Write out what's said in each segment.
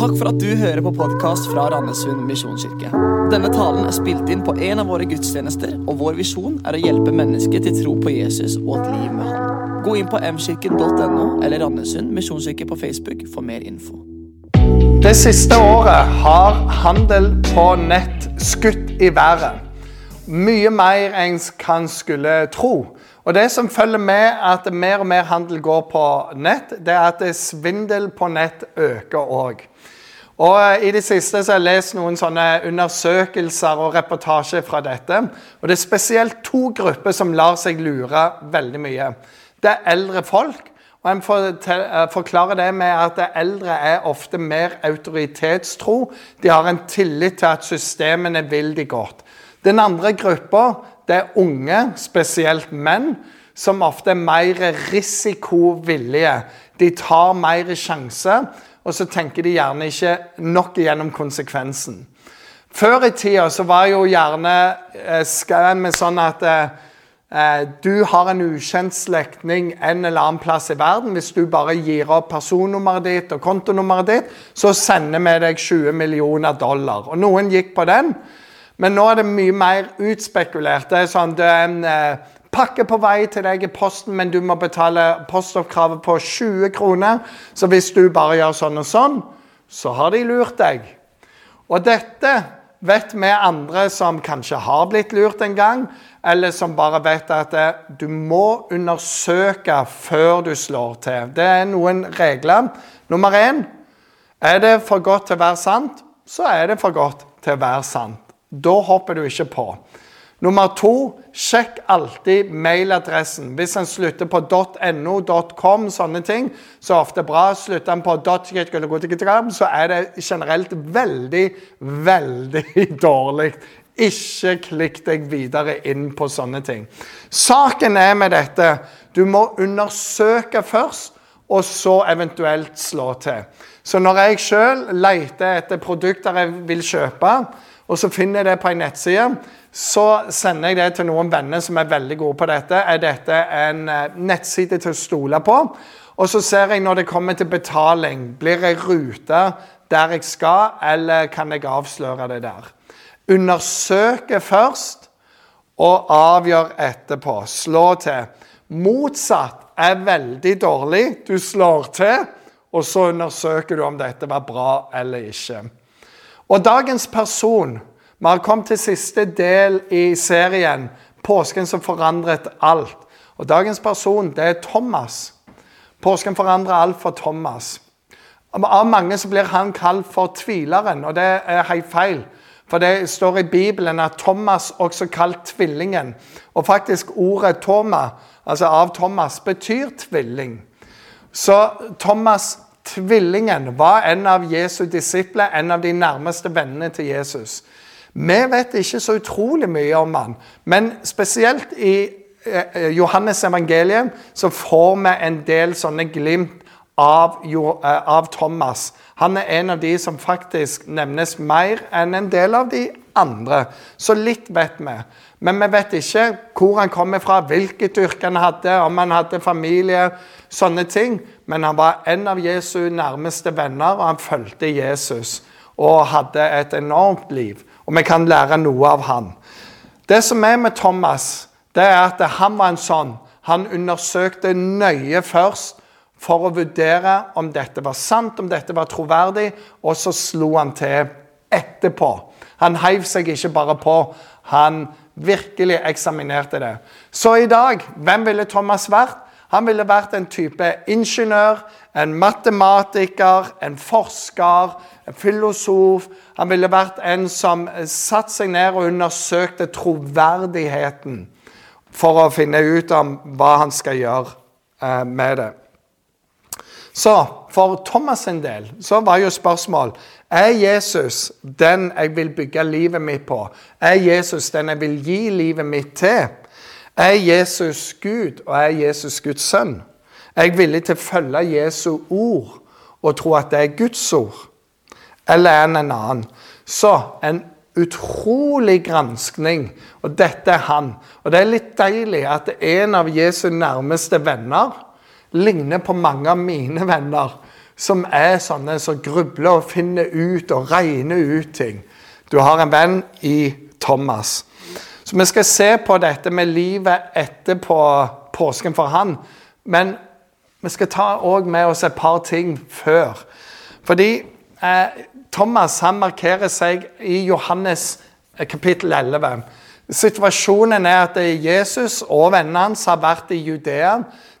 Takk for at du hører på podkast fra Randesund misjonskirke. Denne talen er spilt inn på en av våre gudstjenester, og vår visjon er å hjelpe mennesker til tro på Jesus og et liv med Han. Gå inn på mkirken.no eller Randesund misjonskirke på Facebook for mer info. Det siste året har handel på nett skutt i været. Mye mer enn kan skulle tro. Og Det som følger med at mer og mer handel går på nett, det er at svindel på nett øker òg. Og eh, I det siste så har jeg lest noen sånne undersøkelser og reportasjer fra dette. Og Det er spesielt to grupper som lar seg lure veldig mye. Det er eldre folk. og En eh, forklarer det med at eldre er ofte mer autoritetstro. De har en tillit til at systemene vil de godt. Den andre gruppa det er unge, spesielt menn, som ofte er mer risikovillige. De tar mer sjanser og så tenker de gjerne ikke nok gjennom konsekvensen. Før i tida så var jo gjerne eh, med sånn at eh, eh, du har en ukjent slektning en eller annen plass i verden. Hvis du bare gir opp personnummeret ditt og kontonummeret ditt, så sender vi deg 20 millioner dollar. Og noen gikk på den, men nå er det mye mer utspekulert. Det er sånn, det er en eh, Pakke på vei til deg i posten, men du må betale postoppkravet på 20 kroner. Så hvis du bare gjør sånn og sånn, så har de lurt deg. Og dette vet vi andre som kanskje har blitt lurt en gang, eller som bare vet at du må undersøke før du slår til. Det er noen regler. Nummer én er det for godt til å være sant, så er det for godt til å være sant. Da hopper du ikke på. Nummer to, sjekk alltid mailadressen. Hvis en slutter på .no, .com, sånne ting, så er det ofte bra. Slutter en på så er det generelt veldig, veldig dårlig. Ikke klikk deg videre inn på sånne ting. Saken er med dette du må undersøke først, og så eventuelt slå til. Så når jeg sjøl leter etter produkter jeg vil kjøpe, og så finner jeg det på en nettside, så sender jeg det til noen venner som er veldig gode på dette. Er dette en eh, nettside til å stole på? Og så ser jeg når det kommer til betaling. Blir jeg ruta der jeg skal, eller kan jeg avsløre det der? Undersøke først og avgjør etterpå. Slå til. Motsatt er veldig dårlig. Du slår til, og så undersøker du om dette var bra eller ikke. Og dagens person Vi har kommet til siste del i serien 'Påsken som forandret alt'. Og Dagens person det er Thomas. Påsken forandrer alt for Thomas. Av mange så blir han kalt for tvileren, og det er helt feil. For det står i Bibelen at Thomas, også kalt tvillingen Og faktisk ordet Toma, altså av Thomas, betyr tvilling. Så Thomas Tvillingen var en av Jesu disipler, en av de nærmeste vennene til Jesus. Vi vet ikke så utrolig mye om han, men spesielt i eh, Johannes evangelium så får vi en del sånne glimt av, eh, av, Thomas. Han er en av de som faktisk nevnes mer enn en del av de andre. Så litt vet vi. Men vi vet ikke hvor han kommer fra, hvilket yrke han hadde, om han hadde familie, sånne ting. Men han var en av Jesu nærmeste venner, og han fulgte Jesus. Og hadde et enormt liv. Og vi kan lære noe av han. Det som er med Thomas, det er at han var en sånn. Han undersøkte nøye først for å vurdere om dette var sant, om dette var troverdig, og så slo han til etterpå. Han heiv seg ikke bare på, han virkelig eksaminerte det. Så i dag, hvem ville Thomas vært? Han ville vært en type ingeniør, en matematiker, en forsker, en filosof. Han ville vært en som satte seg ned og undersøkte troverdigheten for å finne ut om hva han skal gjøre eh, med det. Så for Thomas sin del så var jo spørsmål er Jesus den jeg vil bygge livet mitt på. Er Jesus den jeg vil gi livet mitt til? Er Jesus Gud, og er Jesus Guds sønn? Er jeg villig til å følge Jesu ord og tro at det er Guds ord? Eller er han en annen? Så en utrolig granskning, og dette er han. Og det er litt deilig at en av Jesu nærmeste venner ligner på mange av mine venner. som er sånne som grubler og finner ut og regner ut ting. Du har en venn i Thomas. Så vi skal se på dette med livet etterpå påsken for han. Men vi skal ta òg med oss et par ting før. Fordi eh, Thomas han markerer seg i Johannes eh, kapittel 11. Situasjonen er at Jesus og vennene hans har vært i Judea.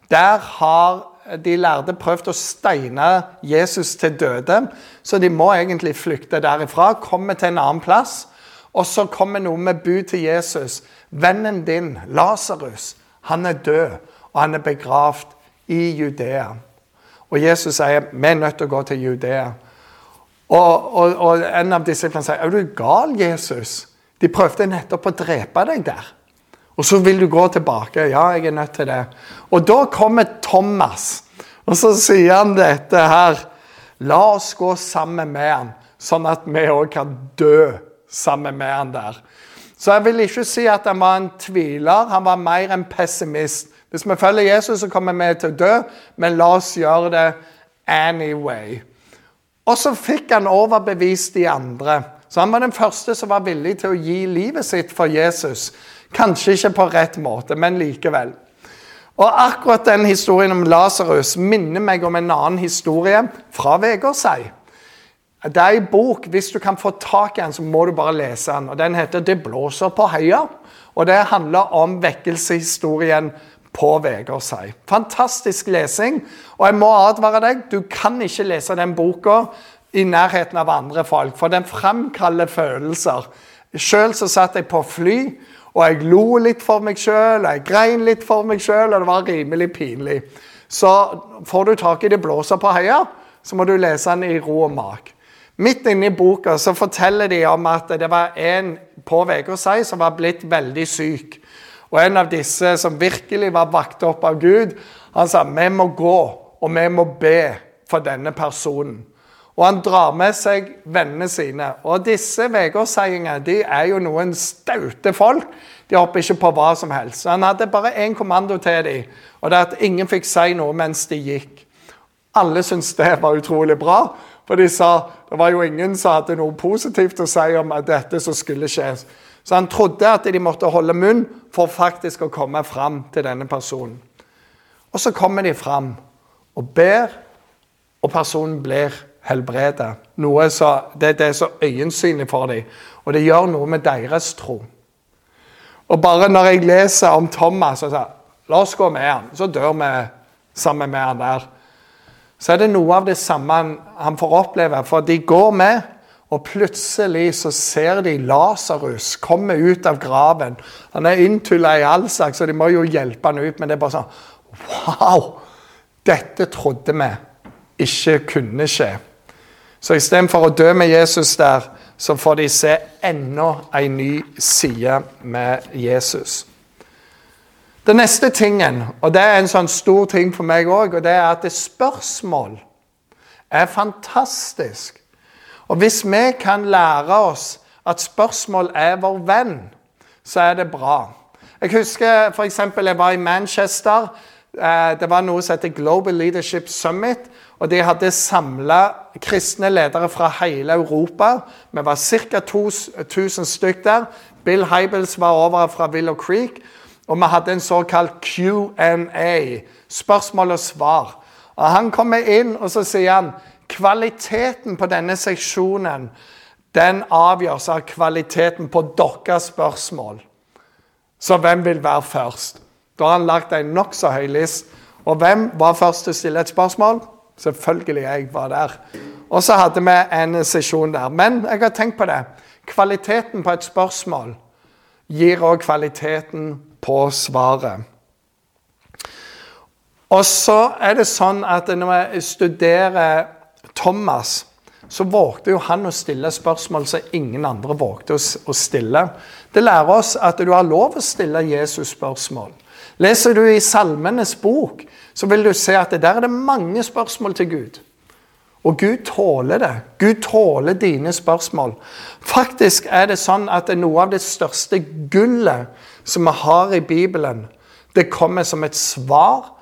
Der har de lærde prøvd å steine Jesus til døde, så de må egentlig flykte derifra. Komme til en annen plass. Og så kommer noe med bud til Jesus. Vennen din, Lasarus, han er død, og han er begravd i Judea. Og Jesus sier vi er nødt til å gå til Judea. Og, og, og en av disiplene sier er du gal, Jesus? De prøvde nettopp å drepe deg der. Og så vil du gå tilbake. Ja, jeg er nødt til det. Og da kommer Thomas, og så sier han dette her. La oss gå sammen med han, sånn at vi òg kan dø sammen med han der. Så jeg vil ikke si at han var en tviler, han var mer en pessimist. Hvis vi følger Jesus, så kommer vi til å dø, men la oss gjøre det anyway. Og så fikk han overbevist de andre. Så han var den første som var villig til å gi livet sitt for Jesus. Kanskje ikke på rett måte, men likevel. Og Akkurat den historien om Lasarus minner meg om en annen historie fra Vegårshei. Det er en bok, Hvis du kan få tak i den, så må du bare lese den. og Den heter 'Det blåser på heia'. og Det handler om vekkelseshistorien på Vegårshei. Fantastisk lesing. Og jeg må advare deg, du kan ikke lese den boka i nærheten av andre folk, for den framkaller følelser. Sjøl satt jeg på fly og jeg lo litt for meg sjøl, jeg grein litt for meg sjøl, og det var rimelig pinlig. Så får du tak i 'Det blåser på heia', så må du lese den i ro og mak. Midt inne i boka så forteller de om at det var en på Vegårshei som var blitt veldig syk. Og en av disse som virkelig var vakt opp av Gud, han sa vi må gå og vi må be for denne personen. Og han drar med seg vennene sine. Og disse vegårsheiingene de er jo noen staute folk. De hopper ikke på hva som helst. Så han hadde bare én kommando til dem, og det er at ingen fikk si noe mens de gikk. Alle syntes det var utrolig bra, for de sa det var jo ingen som hadde noe positivt å si om dette som skulle skje. Så han trodde at de måtte holde munn for faktisk å komme fram til denne personen. Og så kommer de fram og ber, og personen blir helbredet. Noe så, det, det, er så øyensynlig for dem, og det gjør noe med deres tro. Og bare når jeg leser om Thomas og sier la oss gå med han, så dør vi sammen med han der. Så er det noe av det samme han, får oppleve. For de går med, og plutselig så ser de Lasarus komme ut av graven. Han er inntulla i all slags, så de må jo hjelpe han ut. Men det er bare sånn Wow! Dette trodde vi ikke kunne skje. Så istedenfor å dø med Jesus der, så får de se enda en ny side med Jesus. Den neste tingen, og det er en sånn stor ting for meg òg, og det er at det spørsmål er fantastisk. Og hvis vi kan lære oss at spørsmål er vår venn, så er det bra. Jeg husker f.eks. jeg var i Manchester. Eh, det var noe som heter Global Leadership Summit. Og De hadde samla kristne ledere fra hele Europa. Vi var ca. 1000 stykk der. Bill Hybels var over fra Willow Creek. Og vi hadde en såkalt Q&A, spørsmål og svar. Og Han kommer inn og så sier han, kvaliteten på denne seksjonen den avgjøres av kvaliteten på deres spørsmål. Så hvem vil være først? Da har han lagt en nokså høy list. Og hvem var først til å stille et spørsmål? Selvfølgelig jeg var der. Og så hadde vi en sesjon der. Men jeg har tenkt på det. Kvaliteten på et spørsmål gir òg kvaliteten på svaret. Og så er det sånn at når jeg studerer Thomas, så vågte jo han å stille spørsmål som ingen andre vågte å stille. Det lærer oss at du har lov å stille Jesus spørsmål. Leser du i Salmenes bok, så vil du se at der er det mange spørsmål til Gud. Og Gud tåler det. Gud tåler dine spørsmål. Faktisk er det sånn at det er noe av det største gullet som vi har i Bibelen, det kommer som et svar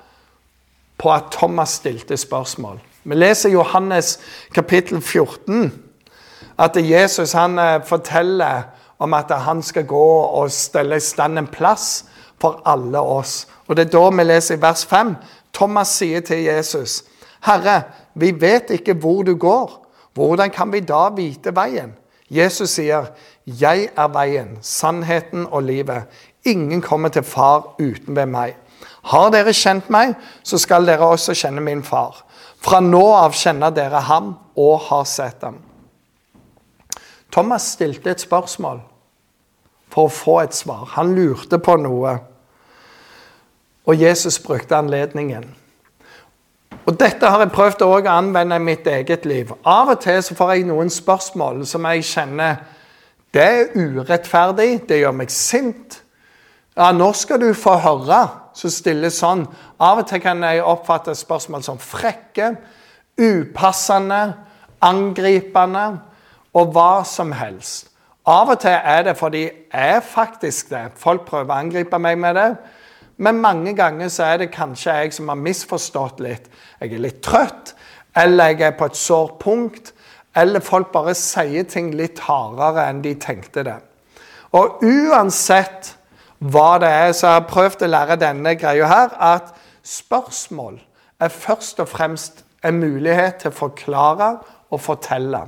på at Thomas stilte spørsmål. Vi leser Johannes kapittel 14 at Jesus han eh, forteller om at han skal gå og stelle i stand en plass for alle oss. Og Det er da vi leser i vers 5. Thomas sier til Jesus, 'Herre, vi vet ikke hvor du går. Hvordan kan vi da vite veien?' Jesus sier, 'Jeg er veien, sannheten og livet. Ingen kommer til Far uten ved meg.' Har dere kjent meg, så skal dere også kjenne min far. Fra nå av kjenner dere ham og har sett ham. Thomas stilte et spørsmål for å få et svar. Han lurte på noe. Og Jesus brukte anledningen. Og Dette har jeg prøvd å anvende i mitt eget liv. Av og til så får jeg noen spørsmål som jeg kjenner det er urettferdig, det gjør meg sint. Ja, Når skal du få høre? Så stiller sånn. Av og til kan jeg oppfatte spørsmål som frekke, upassende, angripende og hva som helst. Av og til er det fordi jeg faktisk det. Folk prøver å angripe meg med det. Men mange ganger så er det kanskje jeg som har misforstått litt. Jeg er litt trøtt, eller jeg er på et sårt punkt. Eller folk bare sier ting litt hardere enn de tenkte det. Og uansett hva det er, så har jeg prøvd å lære denne greia her at spørsmål er først og fremst en mulighet til å forklare og fortelle.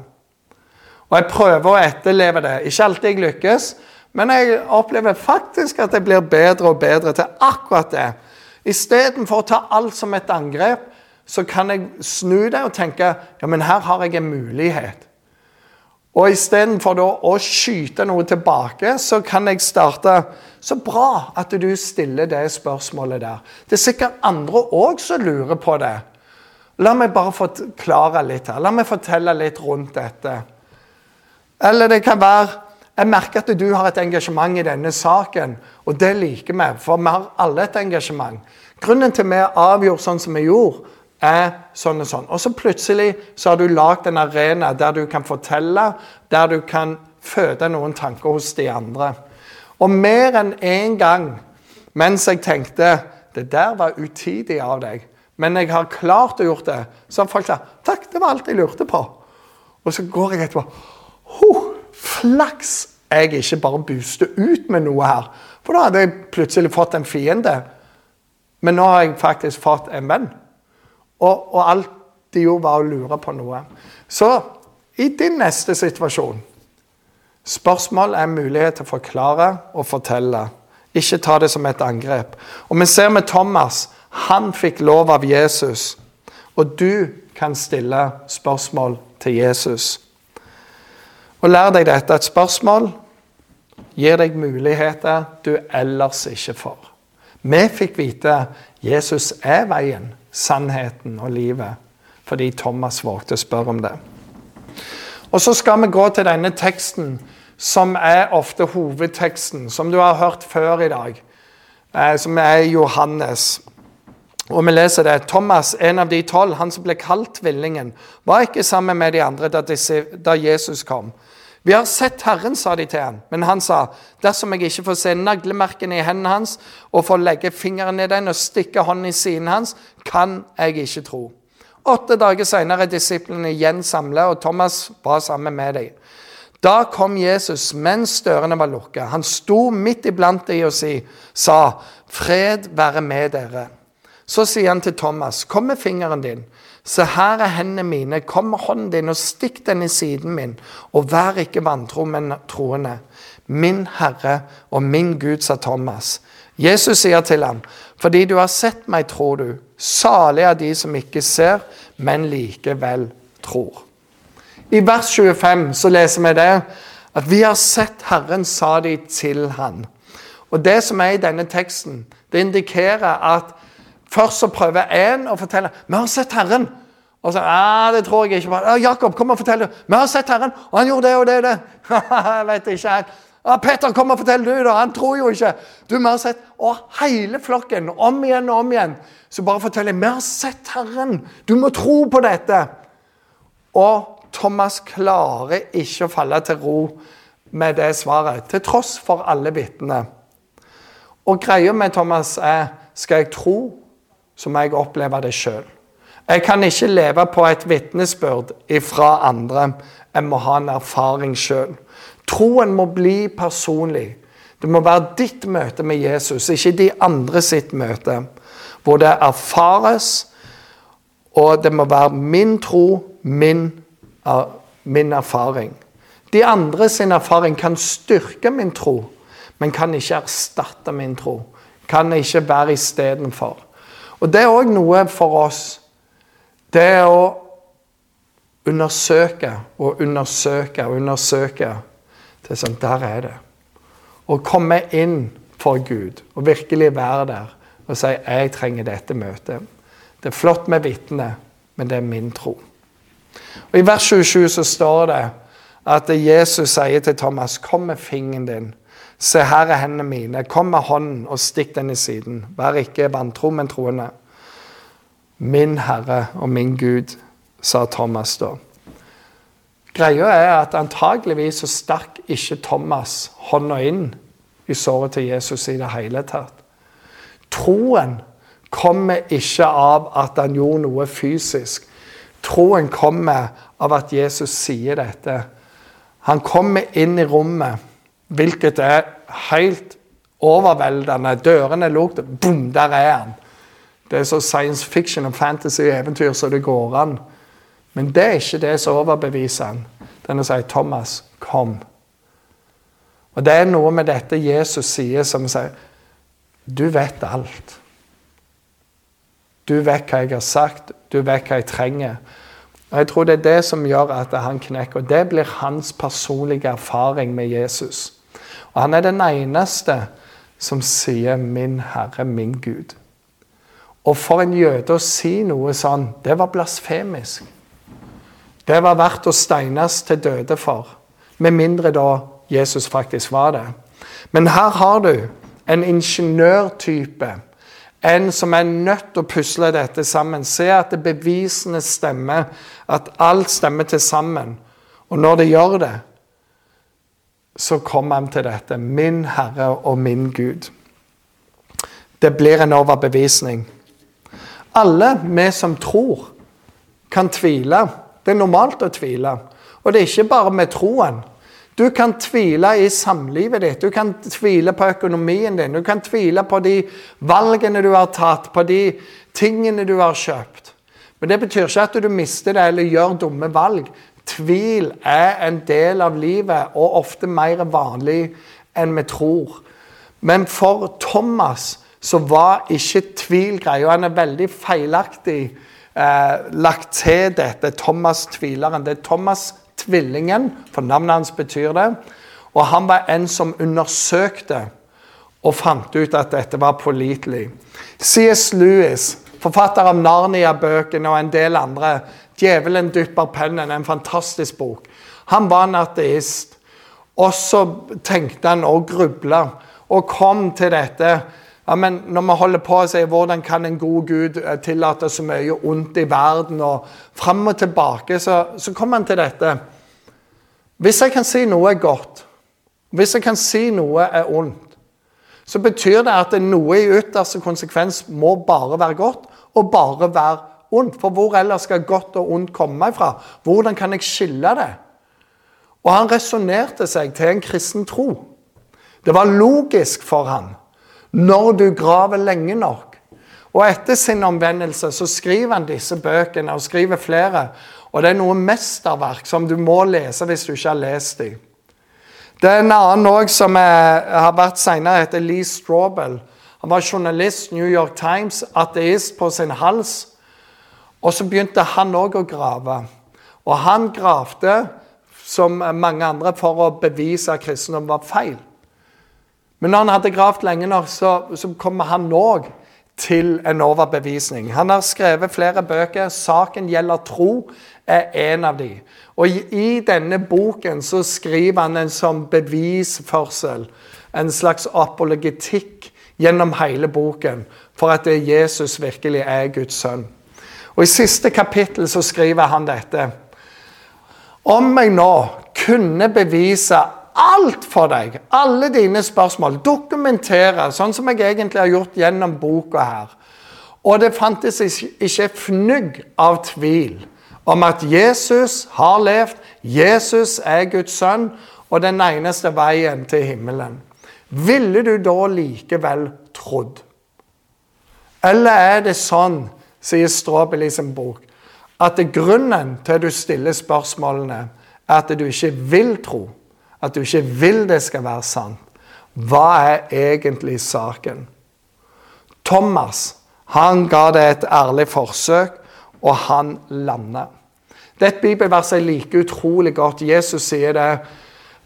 Og jeg prøver å etterleve det. Ikke alltid jeg lykkes, men jeg opplever faktisk at jeg blir bedre og bedre til akkurat det. Istedenfor å ta alt som et angrep, så kan jeg snu det og tenke ja, men her har jeg en mulighet. Og istedenfor å skyte noe tilbake, så kan jeg starte Så bra at du stiller det spørsmålet der. Det er sikkert andre òg som lurer på det. La meg bare forklare litt her. La meg fortelle litt rundt dette. Eller det kan være jeg merker at du har et engasjement i denne saken, og det liker vi. For vi har alle et engasjement. Grunnen til at vi avgjorde sånn som vi gjorde, er sånn og sånn. Og så plutselig så har du lagd en arena der du kan fortelle, der du kan føde noen tanker hos de andre. Og mer enn én en gang mens jeg tenkte det der var utidig av deg, men jeg har klart å gjort det, så har folk sagt takk, det var alt jeg lurte på. Og så går jeg etterpå. Huh, flaks jeg ikke bare booster ut med noe her. For da hadde jeg plutselig fått en fiende. Men nå har jeg faktisk fått en venn. Og, og alt de gjorde, var å lure på noe. Så i din neste situasjon Spørsmål er mulighet til å forklare og fortelle. Ikke ta det som et angrep. Og vi ser med Thomas. Han fikk lov av Jesus. Og du kan stille spørsmål til Jesus. Og lær deg dette. Et spørsmål gir deg muligheter du ellers ikke får. Vi fikk vite Jesus er veien, sannheten og livet, fordi Thomas vågte å spørre om det. Og Så skal vi gå til denne teksten, som er ofte hovedteksten, som du har hørt før i dag, eh, som er Johannes. Og vi leser det. Thomas, en av de tolv, han som ble kalt tvillingen, var ikke sammen med de andre da Jesus kom. Vi har sett Herren, sa de til ham. Men han sa, dersom jeg ikke får se naglemerkene i hendene hans og får legge fingeren i den og stikke hånden i siden hans, kan jeg ikke tro. Åtte dager senere er disiplene igjen samlet, og Thomas var sammen med dem. Da kom Jesus mens dørene var lukket. Han sto midt iblant dem og sa, 'Fred være med dere'. Så sier han til Thomas, 'Kom med fingeren din.' Se, her er hendene mine. Kom med hånden din og stikk den i siden min. Og vær ikke vantro, men troende. Min Herre og min Gud, sa Thomas. Jesus sier til ham, fordi du har sett meg, tror du. Salig er de som ikke ser, men likevel tror. I vers 25 så leser vi det at vi har sett Herren, sa de til han. Og Det som er i denne teksten, det indikerer at Først så prøver en å fortelle 'Vi har sett Herren'. Og så ja, det tror jeg ikke. Ja, 'Jakob, kom og fortell. du.' Vi har sett Herren, og han gjorde det og det og det.' jeg vet ikke. Ja, 'Peter, kom og fortell, du, da. Han tror jo ikke.' Du, vi har sett Og hele flokken, om igjen og om igjen, så bare forteller 'Vi har sett Herren. Du må tro på dette.' Og Thomas klarer ikke å falle til ro med det svaret, til tross for alle vitnene. Og greia med Thomas er skal jeg tro så må jeg oppleve det sjøl. Jeg kan ikke leve på et vitnesbyrd ifra andre. Jeg må ha en erfaring sjøl. Troen må bli personlig. Det må være ditt møte med Jesus, ikke de andre sitt møte. Hvor det erfares, og det må være min tro, min, min erfaring. De andre sin erfaring kan styrke min tro, men kan ikke erstatte min tro. Kan ikke være istedenfor. Og det er òg noe for oss. Det er å undersøke og undersøke og undersøke. Det er sånn, Der er det. Å komme inn for Gud og virkelig være der og si 'Jeg trenger dette møtet'. Det er flott med vitner, men det er min tro. Og I vers 27 så står det at Jesus sier til Thomas 'Kom med fingeren din'. Se, her er hendene mine. Kom med hånden og stikk den i siden. Vær ikke vantro, men troende. Min Herre og min Gud, sa Thomas da. Greia er at antageligvis så stakk ikke Thomas hånda inn i såret til Jesus i det hele tatt. Troen kommer ikke av at han gjorde noe fysisk. Troen kommer av at Jesus sier dette. Han kommer inn i rommet, hvilket er helt overveldende. Dørene er lukket. Bom, der er han. Det er så science fiction og fantasy eventyr så det går an. Men det er ikke det som overbeviser han. Den å si 'Thomas, kom'. Og Det er noe med dette Jesus sier, som sier 'Du vet alt'. Du vet hva jeg har sagt, du vet hva jeg trenger. Og Jeg tror det er det som gjør at han knekker. Og Det blir hans personlige erfaring med Jesus. Og Han er den eneste som sier 'min Herre, min Gud'. Og for en jøde å si noe sånn, det var blasfemisk. Det var verdt å steines til døde for. Med mindre da Jesus faktisk var det. Men her har du en ingeniørtype. En som er nødt til å pusle dette sammen. Se at bevisene stemmer. At alt stemmer til sammen. Og når det gjør det, så kom han til dette. Min Herre og min Gud. Det blir en overbevisning. Alle vi som tror, kan tvile. Det er normalt å tvile. Og det er ikke bare med troen. Du kan tvile i samlivet ditt, du kan tvile på økonomien din, du kan tvile på de valgene du har tatt, på de tingene du har kjøpt. Men det betyr ikke at du mister det eller gjør dumme valg. Tvil er en del av livet, og ofte mer vanlig enn vi tror. Men for Thomas så var ikke tvil greia. Han er veldig feilaktig eh, lagt til dette. Thomas tvileren. Det er Thomas tvillingen, for navnet hans betyr det. Og han var en som undersøkte og fant ut at dette var pålitelig. C.S. Lewis, forfatter av Narnia-bøkene og en del andre. 'Djevelen dypper pennen', en fantastisk bok. Han var en ateist. Og så tenkte han og grubla og kom til dette ja, men når vi holder på å si hvordan kan en god Gud eh, tillate så mye ondt i verden, og fram og tilbake, så, så kommer han til dette. Hvis jeg kan si noe er godt, hvis jeg kan si noe er ondt, så betyr det at noe i ytterste konsekvens må bare være godt og bare være ondt. For hvor ellers skal godt og ondt komme ifra? Hvordan kan jeg skille det? Og han resonnerte seg til en kristen tro. Det var logisk for han når du graver lenge nok. Og etter sin omvendelse så skriver han disse bøkene, og skriver flere. Og det er noe mesterverk som du må lese hvis du ikke har lest dem. Det er en annen òg som er, har vært senere, heter Lee Straubel. Han var journalist, New York Times, ateist på sin hals. Og så begynte han òg å grave. Og han gravde, som mange andre, for å bevise at kristendom var feil. Men når han hadde gravd lenge nok, så, så kommer han òg til en overbevisning. Han har skrevet flere bøker. 'Saken gjelder tro' er en av de. Og i, denne boken så skriver han en sånn bevisførsel, en slags apologetikk, gjennom hele boken for at Jesus virkelig er Guds sønn. Og I siste kapittel så skriver han dette. Om jeg nå kunne bevise alt for deg. Alle dine spørsmål. Dokumentere, sånn som jeg egentlig har gjort gjennom boka her. Og det fantes ikke fnugg av tvil om at Jesus har levd, Jesus er Guds sønn og den eneste veien til himmelen. Ville du da likevel trodd? Eller er det sånn, sier Strawbell i sin bok, at grunnen til at du stiller spørsmålene, er at du ikke vil tro? At du ikke vil det skal være sant? Hva er egentlig saken? Thomas han ga det et ærlig forsøk, og han landet. Det er et bibelvers jeg liker utrolig godt. Jesus sier det.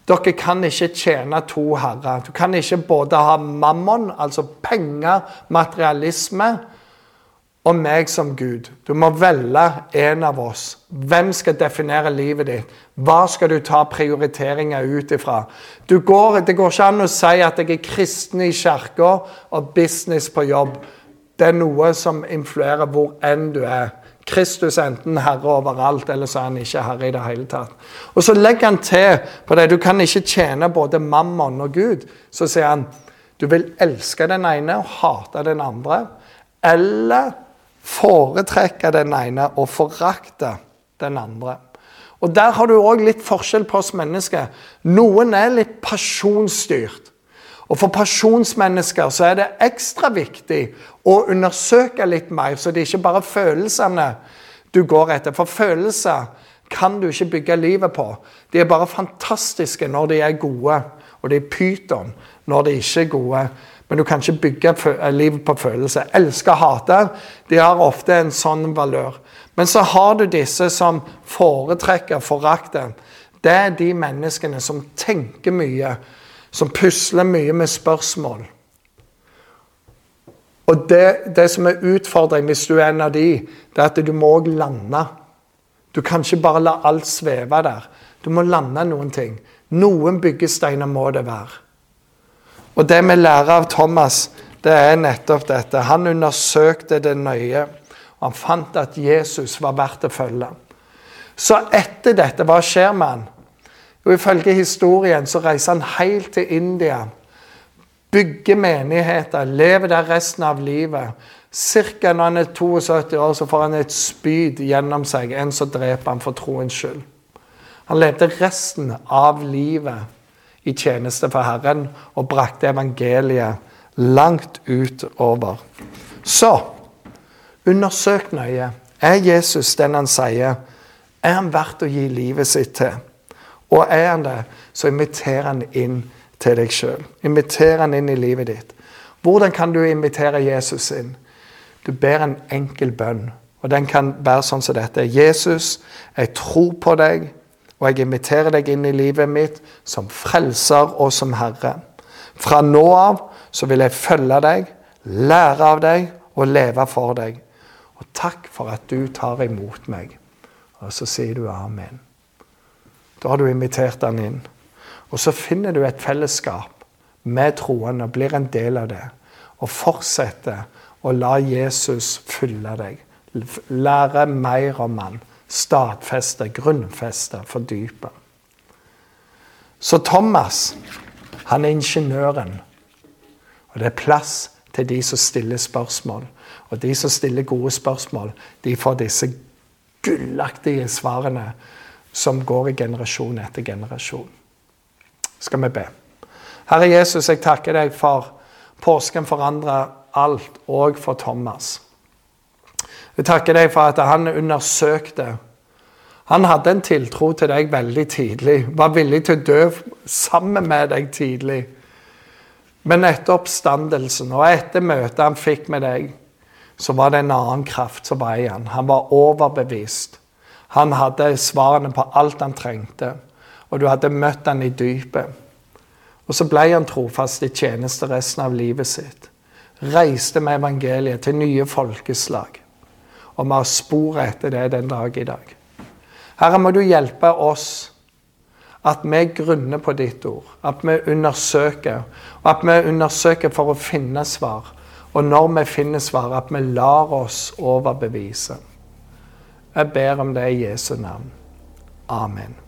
Dere kan ikke tjene to herrer. Du kan ikke både ha mammon, altså penger, materialisme, og meg som Gud. Du må velge en av oss. Hvem skal definere livet ditt? Hva skal du ta prioriteringer ut ifra? det går ikke an å si at jeg er kristen i kirka og business på jobb. Det er noe som influerer hvor enn du er. Kristus enten herre overalt, eller så er han ikke herre i det hele tatt. Og Så legger han til på det. Du kan ikke tjene både mammon og Gud. Så sier han du vil elske den ene og hate den andre. Eller foretrekke den ene og forakte den andre. Og Der har du òg litt forskjell på oss mennesker. Noen er litt pasjonsstyrt. Og For pasjonsmennesker så er det ekstra viktig å undersøke litt mer, så det er ikke bare følelsene du går etter. For følelser kan du ikke bygge livet på. De er bare fantastiske når de er gode, og de er pyton når de ikke er gode. Men du kan ikke bygge eh, livet på følelser. Elske og hate de har ofte en sånn valør. Men så har du disse som foretrekker forakten. Det er de menneskene som tenker mye, som pusler mye med spørsmål. Og det, det som er utfordringen hvis du er en av de, det er at du må lande. Du kan ikke bare la alt sveve der. Du må lande noen ting. Noen byggesteiner må det være. Og det vi lærer av Thomas, det er nettopp dette. Han undersøkte det nøye. og Han fant at Jesus var verdt å følge. Så etter dette, hva skjer med han? Jo, Ifølge historien så reiser han helt til India. Bygger menigheter, lever der resten av livet. Cirka når han er 72 år, så får han et spyd gjennom seg. En som dreper han for troens skyld. Han levde resten av livet i tjeneste for Herren og brakte evangeliet langt utover. Så undersøk nøye. Er Jesus den han sier? Er han verdt å gi livet sitt til? Og er han det, så inviter han inn til deg sjøl. Inviter han inn i livet ditt. Hvordan kan du invitere Jesus inn? Du ber en enkel bønn. Og den kan være sånn som dette. Jesus, jeg tror på deg. Og jeg inviterer deg inn i livet mitt som frelser og som herre. Fra nå av så vil jeg følge deg, lære av deg og leve for deg. Og takk for at du tar imot meg. Og så sier du amen. Da har du invitert han inn. Og så finner du et fellesskap med troende, blir en del av det. Og fortsetter å la Jesus fylle deg. Lære mer om han stadfeste, grunnfeste, fordype. Så Thomas, han er ingeniøren. Og det er plass til de som stiller spørsmål. Og de som stiller gode spørsmål, de får disse gullaktige svarene som går i generasjon etter generasjon. Skal vi be. Herre Jesus, jeg takker deg for påsken forandrer alt, og for Thomas. Jeg takker deg for at han undersøkte. Han hadde en tiltro til deg veldig tidlig. Var villig til å dø sammen med deg tidlig. Men etter oppstandelsen og etter møtet han fikk med deg, så var det en annen kraft som var i han. Han var overbevist. Han hadde svarene på alt han trengte. Og du hadde møtt han i dypet. Og så ble han trofast i tjeneste resten av livet sitt. Reiste med evangeliet til nye folkeslag. Og vi har spor etter det den dag i dag. Herre, må du hjelpe oss at vi grunner på ditt ord. At vi undersøker. Og at vi undersøker for å finne svar. Og når vi finner svar, at vi lar oss overbevise. Jeg ber om det i Jesu navn. Amen.